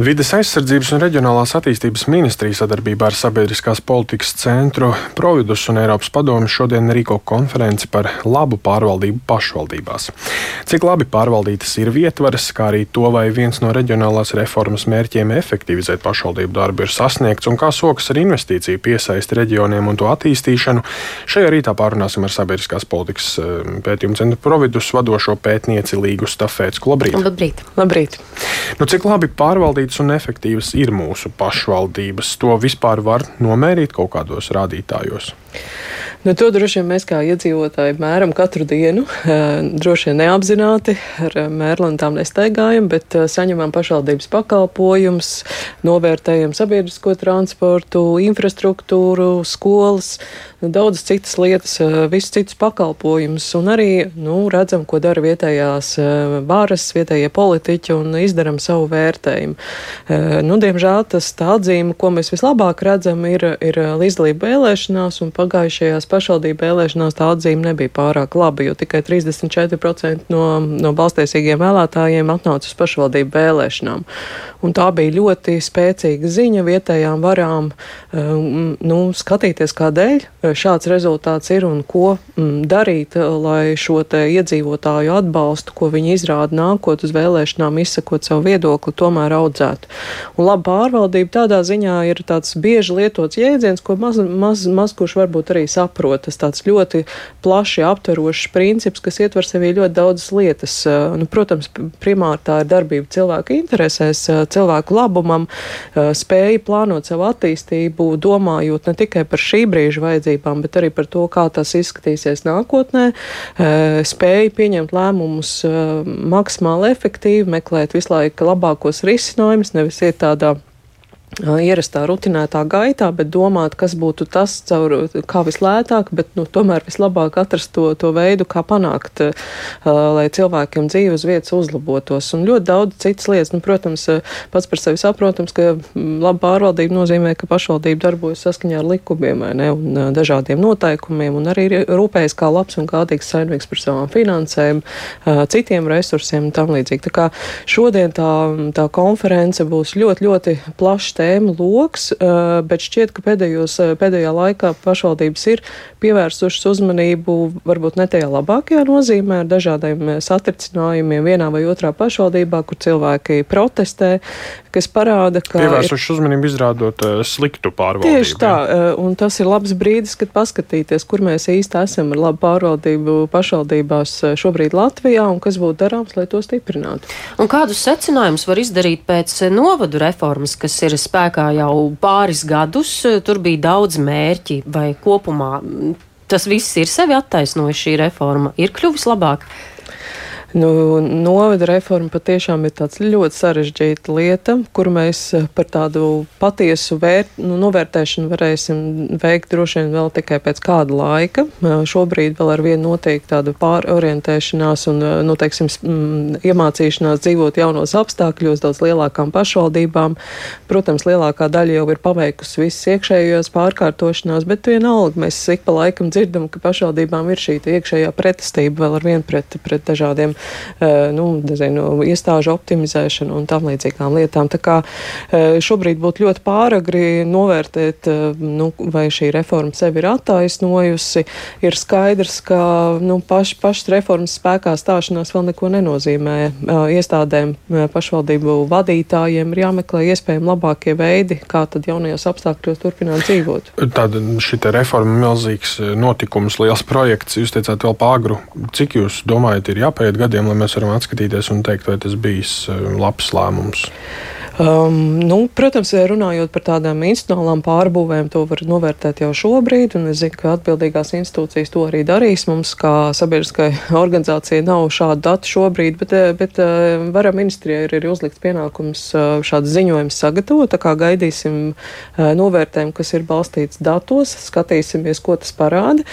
Vides aizsardzības un reģionālās attīstības ministrija sadarbībā ar Sabiedriskās politikas centru Providus un Eiropas padomu šodien rīko konferenci par labu pārvaldību pašvaldībās. Cik labi pārvaldītas ir vietvaras, kā arī to, vai viens no reģionālās reformas mērķiem efektivizēt pašvaldību darbu ir sasniegts un kā sokas ar investīciju piesaisti reģioniem un to attīstīšanu, šajā rītā pārunāsim ar Sabiedriskās politikas eh, pētījumu centru Providus vadošo pētnieci Līgu Stafēts. Labrīt! Labrīt! Labrīt. Nu, cik labi pārvaldīt efektīvas un efektīvas ir mūsu pašvaldības. To vispār var nomērīt kaut kādos rādītājos. Nu, to droši vien mēs kā iedzīvotāji mēram katru dienu. Droši vien neapzināti ar mērlantām nestaigājam, bet saņemam pašvaldības pakalpojumus, novērtējam sabiedrisko transportu, infrastruktūru, skolas, nu, daudzas citas lietas, visus citus pakalpojumus. Un arī nu, redzam, ko dara vietējās varas, vietējie politiķi un izdaram savu vērtējumu. Nu, diemžēl tas tā atzīme, ko mēs vislabāk redzam, ir, ir līdzdalība vēlēšanās un pagājušajās pašvaldību vēlēšanās tā atzīme nebija pārāk laba, jo tikai 34% no, no balstiesīgiem vēlētājiem atnāca uz pašvaldību vēlēšanām. Un tā bija ļoti spēcīga ziņa vietējām varām um, nu, skatīties, kādēļ uh, šāds rezultāts ir un ko um, darīt, uh, lai šo iedzīvotāju atbalstu, ko viņi izrāda nākot uz vēlēšanām, izsakot savu viedokli, tomēr audzētu. Un laba pārvaldība tādā ziņā ir tāds bieži lietots jēdziens, ko maz, maz, maz kurš varbūt arī saprot. Tas tāds ļoti plaši aptverošs princips, kas ietver sevī ļoti daudzas lietas. Uh, nu, protams, primāri tā ir darbība cilvēku interesēs cilvēku labumam, eh, spēja plānot savu attīstību, domājot ne tikai par šī brīža vajadzībām, bet arī par to, kā tas izskatīsies nākotnē, eh, spēja pieņemt lēmumus eh, maksimāli efektīvi, meklēt visu laiku labākos risinājumus, nevis iet tādā ierastā rutinētā gaitā, bet domāt, kas būtu tas, caur, kā vislētāk, bet nu, tomēr vislabāk atrast to, to veidu, kā panākt, uh, lai cilvēkiem dzīves vietas uzlabotos. Un ļoti daudz citas lietas, nu, protams, pats par sevi saprotams, ka laba pārvaldība nozīmē, ka pašvaldība darbojas saskaņā ar likumiem ne, un uh, dažādiem noteikumiem un arī rūpējas kā labs un kādīgs saimnieks par savām finansēm, uh, citiem resursiem un tam līdzīgi. Tā kā šodien tā, tā konference būs ļoti, ļoti plaša tēmu loks, eh, bet šķiet, ka pēdējos, eh, pēdējā laikā pašvaldības ir pievērsušas uzmanību varbūt ne tajā labākajā nozīmē ar dažādiem eh, satricinājumiem vienā vai otrā pašvaldībā, kur cilvēki protestē, kas parāda, ka. Pievērsuši ir... uzmanību izrādot uh, sliktu pārvaldību. Tieši tā, uh, un tas ir labs brīdis, kad paskatīties, kur mēs īsti esam ar labu pārvaldību pašvaldībās šobrīd Latvijā un kas būtu darāms, lai to stiprinātu. Un kādus secinājumus var izdarīt pēc novadu reformas, kas ir spēkā jau pāris gadus? Tur bija daudz mērķi vai kopumā. Tas viss ir sevi attaisnojis šī reforma, ir kļuvis labāk. Nu, novada reforma patiešām ir tāds ļoti sarežģīta lieta, kuru mēs eh, par tādu patiesu vērt, nu, novērtēšanu varēsim veikt droši vien vēl tikai pēc kāda laika. Eh, šobrīd vēl ar vienu notiek tāda pārorientēšanās un, eh, nu, teiksim, iemācīšanās dzīvot jaunos apstākļos daudz lielākām pašvaldībām. Protams, lielākā daļa jau ir paveikusi visas iekšējās pārkārtošanās, bet vienalga mēs ik pa laikam dzirdam, ka pašvaldībām ir šī iekšējā pretestība vēl ar vienu pret, pret dažādiem nu, nezinu, iestāžu optimizēšanu un tam līdzīgām lietām. Tā kā eh, šobrīd būtu ļoti pāragri novērtēt, eh, nu, vai šī reforma sevi ir attaisnojusi. Ir skaidrs, ka nu, paš, pašas reformas spēkā stāšanās vēl neko nenozīmē. Iestādēm, pašvaldību vadītājiem ir jāmeklē iespējami labākie veidi, kā tad jaunajos apstākļos turpināt dzīvot. Tāda šī reforma milzīgs notikums, liels projekts. Jūs teicāt vēl pāgru. Cik jūs domājat, ir jāpaiet gadi? Gadiem, lai mēs varam atskatīties un teikt, vai tas bijis eh, labs lēmums? Um, nu, protams, runājot par tādām institucionālām pārbūvēm, to var novērtēt jau šobrīd, un es zinu, ka atbildīgās institūcijas to arī darīs. Mums, kā sabiedriskai organizācijai, nav šādu datu šobrīd, bet, eh, bet uh, varam ministrijai ir, ir uzlikts pienākums uh, šādu ziņojumu sagatavot, tā kā gaidīsim novērtējumu, kas ir balstīts datos, skatīsimies, ko tas parāda,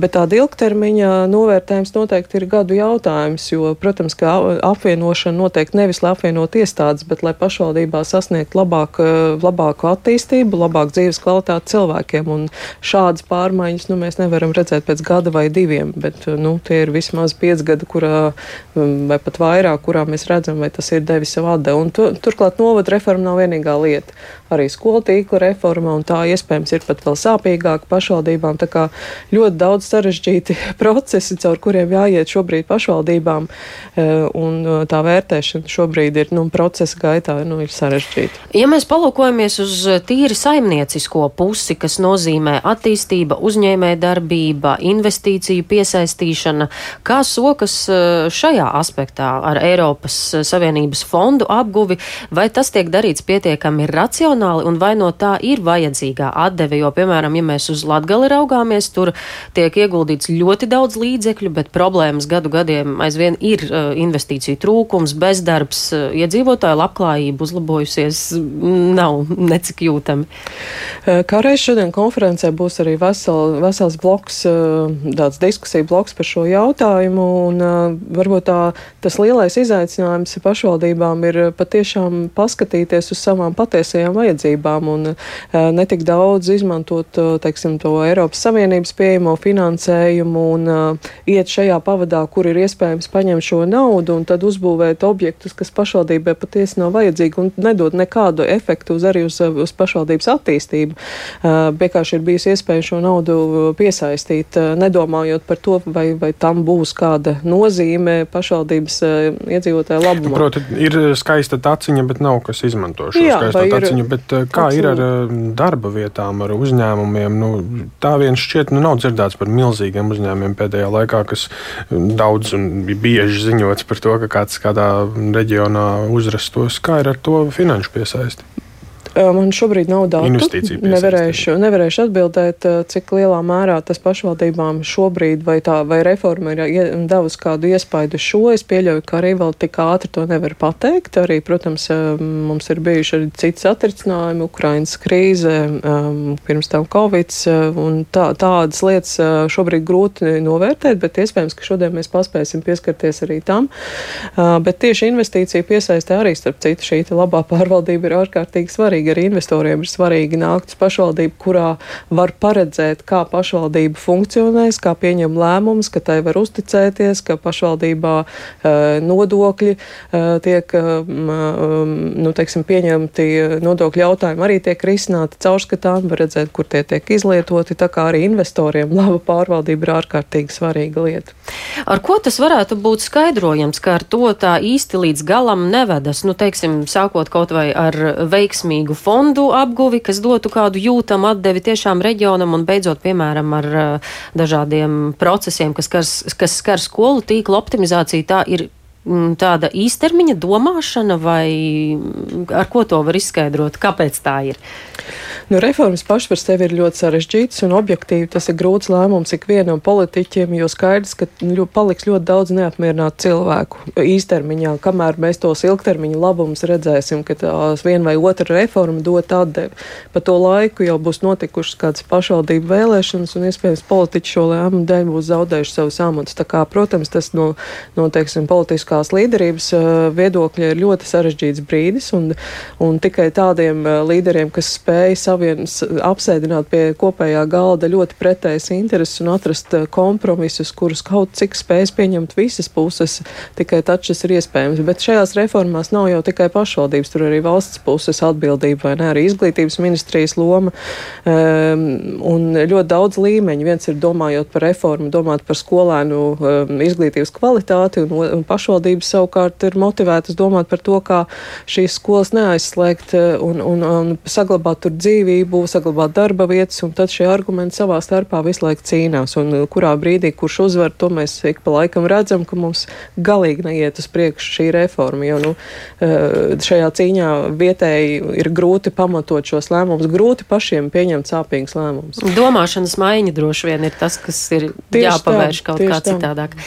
bet tāda ilgtermiņa novērtējums noteikti ir gadu jautājums, jo, protams, ka apvienošana noteikti nevis lai apvienot iestādes, bet lai pašvaldības pašvaldībā sasniegt labāk, labāku attīstību, labāku dzīves kvalitāti cilvēkiem. Un šādas pārmaiņas nu, mēs nevaram redzēt pēc gada vai diviem, bet nu, tie ir vismaz pieci gadi, kurā, vai pat vairāk, kurā mēs redzam, vai tas ir devis savu atdevu. Tu, turklāt novada reforma nav vienīgā lieta. Arī skolu tīkla reforma, un tā iespējams ir pat vēl sāpīgāka pašvaldībām. Tā kā ļoti daudz sarežģīti procesi, caur kuriem jāiet šobrīd pašvaldībām, e, un tā vērtēšana šobrīd ir nu, procesa gaitā nu, ir sarežģīta. Ja mēs palūkojamies uz tīri saimniecisko pusi, kas nozīmē attīstība, uzņēmē darbība, investīciju piesaistīšana, kā sokas e, šajā aspektā ar Eiropas Savienības fondu apguvi, vai tas tiek darīts pietiekami racionāli un vai no tā ir vajadzīgā atdeve, jo, piemēram, ja mēs uz Latgali raugāmies, tur tiek ieguldīts ļoti daudz līdzekļu, bet problēmas gadu gadiem aizvien ir investīciju trūkums, bezdarbs, iedzīvotāju labklājība uzlabojusies nav necik jūtami. Kā reiz šodien konferencē būs arī vesel, vesels bloks, tāds diskusija bloks par šo jautājumu, un varbūt tā, tas lielais izaicinājums pašvaldībām ir patiešām paskatīties uz savām patiesajām vajadzībām un netik daudz izmantot, teiksim, to Eiropas Savienības pieejamo finansējumu un iet šajā pavadā, kur ir iespējams paņemt šo naudu un tad uzbūvēt objektus, kas pašvaldībai patiesi nav vajadzīgi un nedod nekādu efektu uz arī uz, uz pašvaldības attīstību. Uh, vienkārši ir bijis iespēja šo naudu piesaistīt, uh, nedomājot par to, vai, vai tam būs kāda nozīme pašvaldības iedzīvotāju labumam. Proti, ir skaista taciņa, bet nav kas izmanto šo Jā, skaisto taciņu. Bet kā ir ar darba vietām, ar uzņēmumiem? Nu, tā viens šķiet, nu nav dzirdēts par milzīgiem uzņēmumiem pēdējā laikā, kas daudz un bieži ziņots par to, ka kāds kādā reģionā uzrastos. Kā ir ar to finanšu piesaisti? Man šobrīd nav datu. Nevarēšu, nevarēšu atbildēt, cik lielā mērā tas pašvaldībām šobrīd vai tā vai reforma ir devusi kādu iespaidu šo. Es pieļauju, ka arī vēl tik ātri to nevar pateikt. Arī, protams, mums ir bijuši arī citi satricinājumi, Ukrainas krīze, pirms tam Covid, un tā, tādas lietas šobrīd grūti novērtēt, bet iespējams, ka šodien mēs paspēsim pieskarties arī tam. Bet tieši investīcija piesaistē arī, starp citu, šī labā pārvaldība ir ārkārtīgi svarīga svarīgi arī investoriem ir svarīgi nākt uz pašvaldību, kurā var paredzēt, kā pašvaldība funkcionēs, kā pieņem lēmumus, ka tai var uzticēties, ka pašvaldībā uh, nodokļi uh, tiek um, nu, teiksim, pieņemti, nodokļu jautājumi arī tiek risināti caurskatām, var redzēt, kur tie tiek izlietoti. Tā kā arī investoriem laba pārvaldība ir ārkārtīgi svarīga lieta. Ar ko tas varētu būt skaidrojams, ka ar to tā īsti līdz galam nevedas? Nu, teiksim, sākot kaut vai ar veiksmīgu līdzīgu fondu apguvi, kas dotu kādu jūtamu atdevi tiešām reģionam un beidzot, piemēram, ar uh, dažādiem procesiem, kas, kas, kas skar skolu tīklu optimizāciju, tā ir tāda īstermiņa domāšana, vai ar ko to var izskaidrot, kāpēc tā ir? Nu, reformas pašas par sevi ir ļoti sarežģītas un objektīvi tas ir grūts lēmums ikvienam politiķiem, jo skaidrs, ka ļo, paliks ļoti daudz neapmierinātu cilvēku īstermiņā, kamēr mēs tos ilgtermiņa labumus redzēsim, ka tās viena vai otra reforma dot atdevi. Pa to laiku jau būs notikušas kādas pašvaldību vēlēšanas un iespējams politiķi šo lēmumu dēļ būs zaudējuši savus amatus. Tā kā, protams, tas no, no teiksim, politiskās līderības viedokļa ir ļoti sarežģīts brīdis un, un tikai tādiem līderiem, kas spēj savienas apsēdināt pie kopējā galda ļoti pretējas intereses un atrast eh, kompromisus, kurus kaut cik spējas pieņemt visas puses, tikai tad šis ir iespējams. Bet šajās reformās nav jau tikai pašvaldības, tur arī valsts puses atbildība vai ne, arī izglītības ministrijas loma um, un ļoti daudz līmeņu. Viens ir domājot par reformu, domāt par skolēnu um, izglītības kvalitāti, un, un pašvaldības savukārt ir motivētas domāt par to, kā šīs skolas neaizslēgt eh, un, un, un saglabāt tur dzīvību, saglabāt darba vietas, un tad šie argumenti savā starpā visu laiku cīnās. Un uh, kurā brīdī, kurš uzvar, to mēs ik pa laikam redzam, ka mums galīgi neiet uz priekšu šī reforma, jo nu, uh, šajā cīņā vietēji ir grūti pamatot šos lēmumus, grūti pašiem pieņemt sāpīgus lēmumus. Domāšanas maiņa droši vien ir tas, kas ir tieši jāpavērš tā, kaut kā tam. citādāk.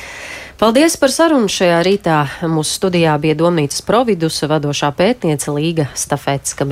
Paldies par sarunu šajā rītā. Mūsu studijā bija Domnīcas Providus vadošā pētniece Līga Stafetska.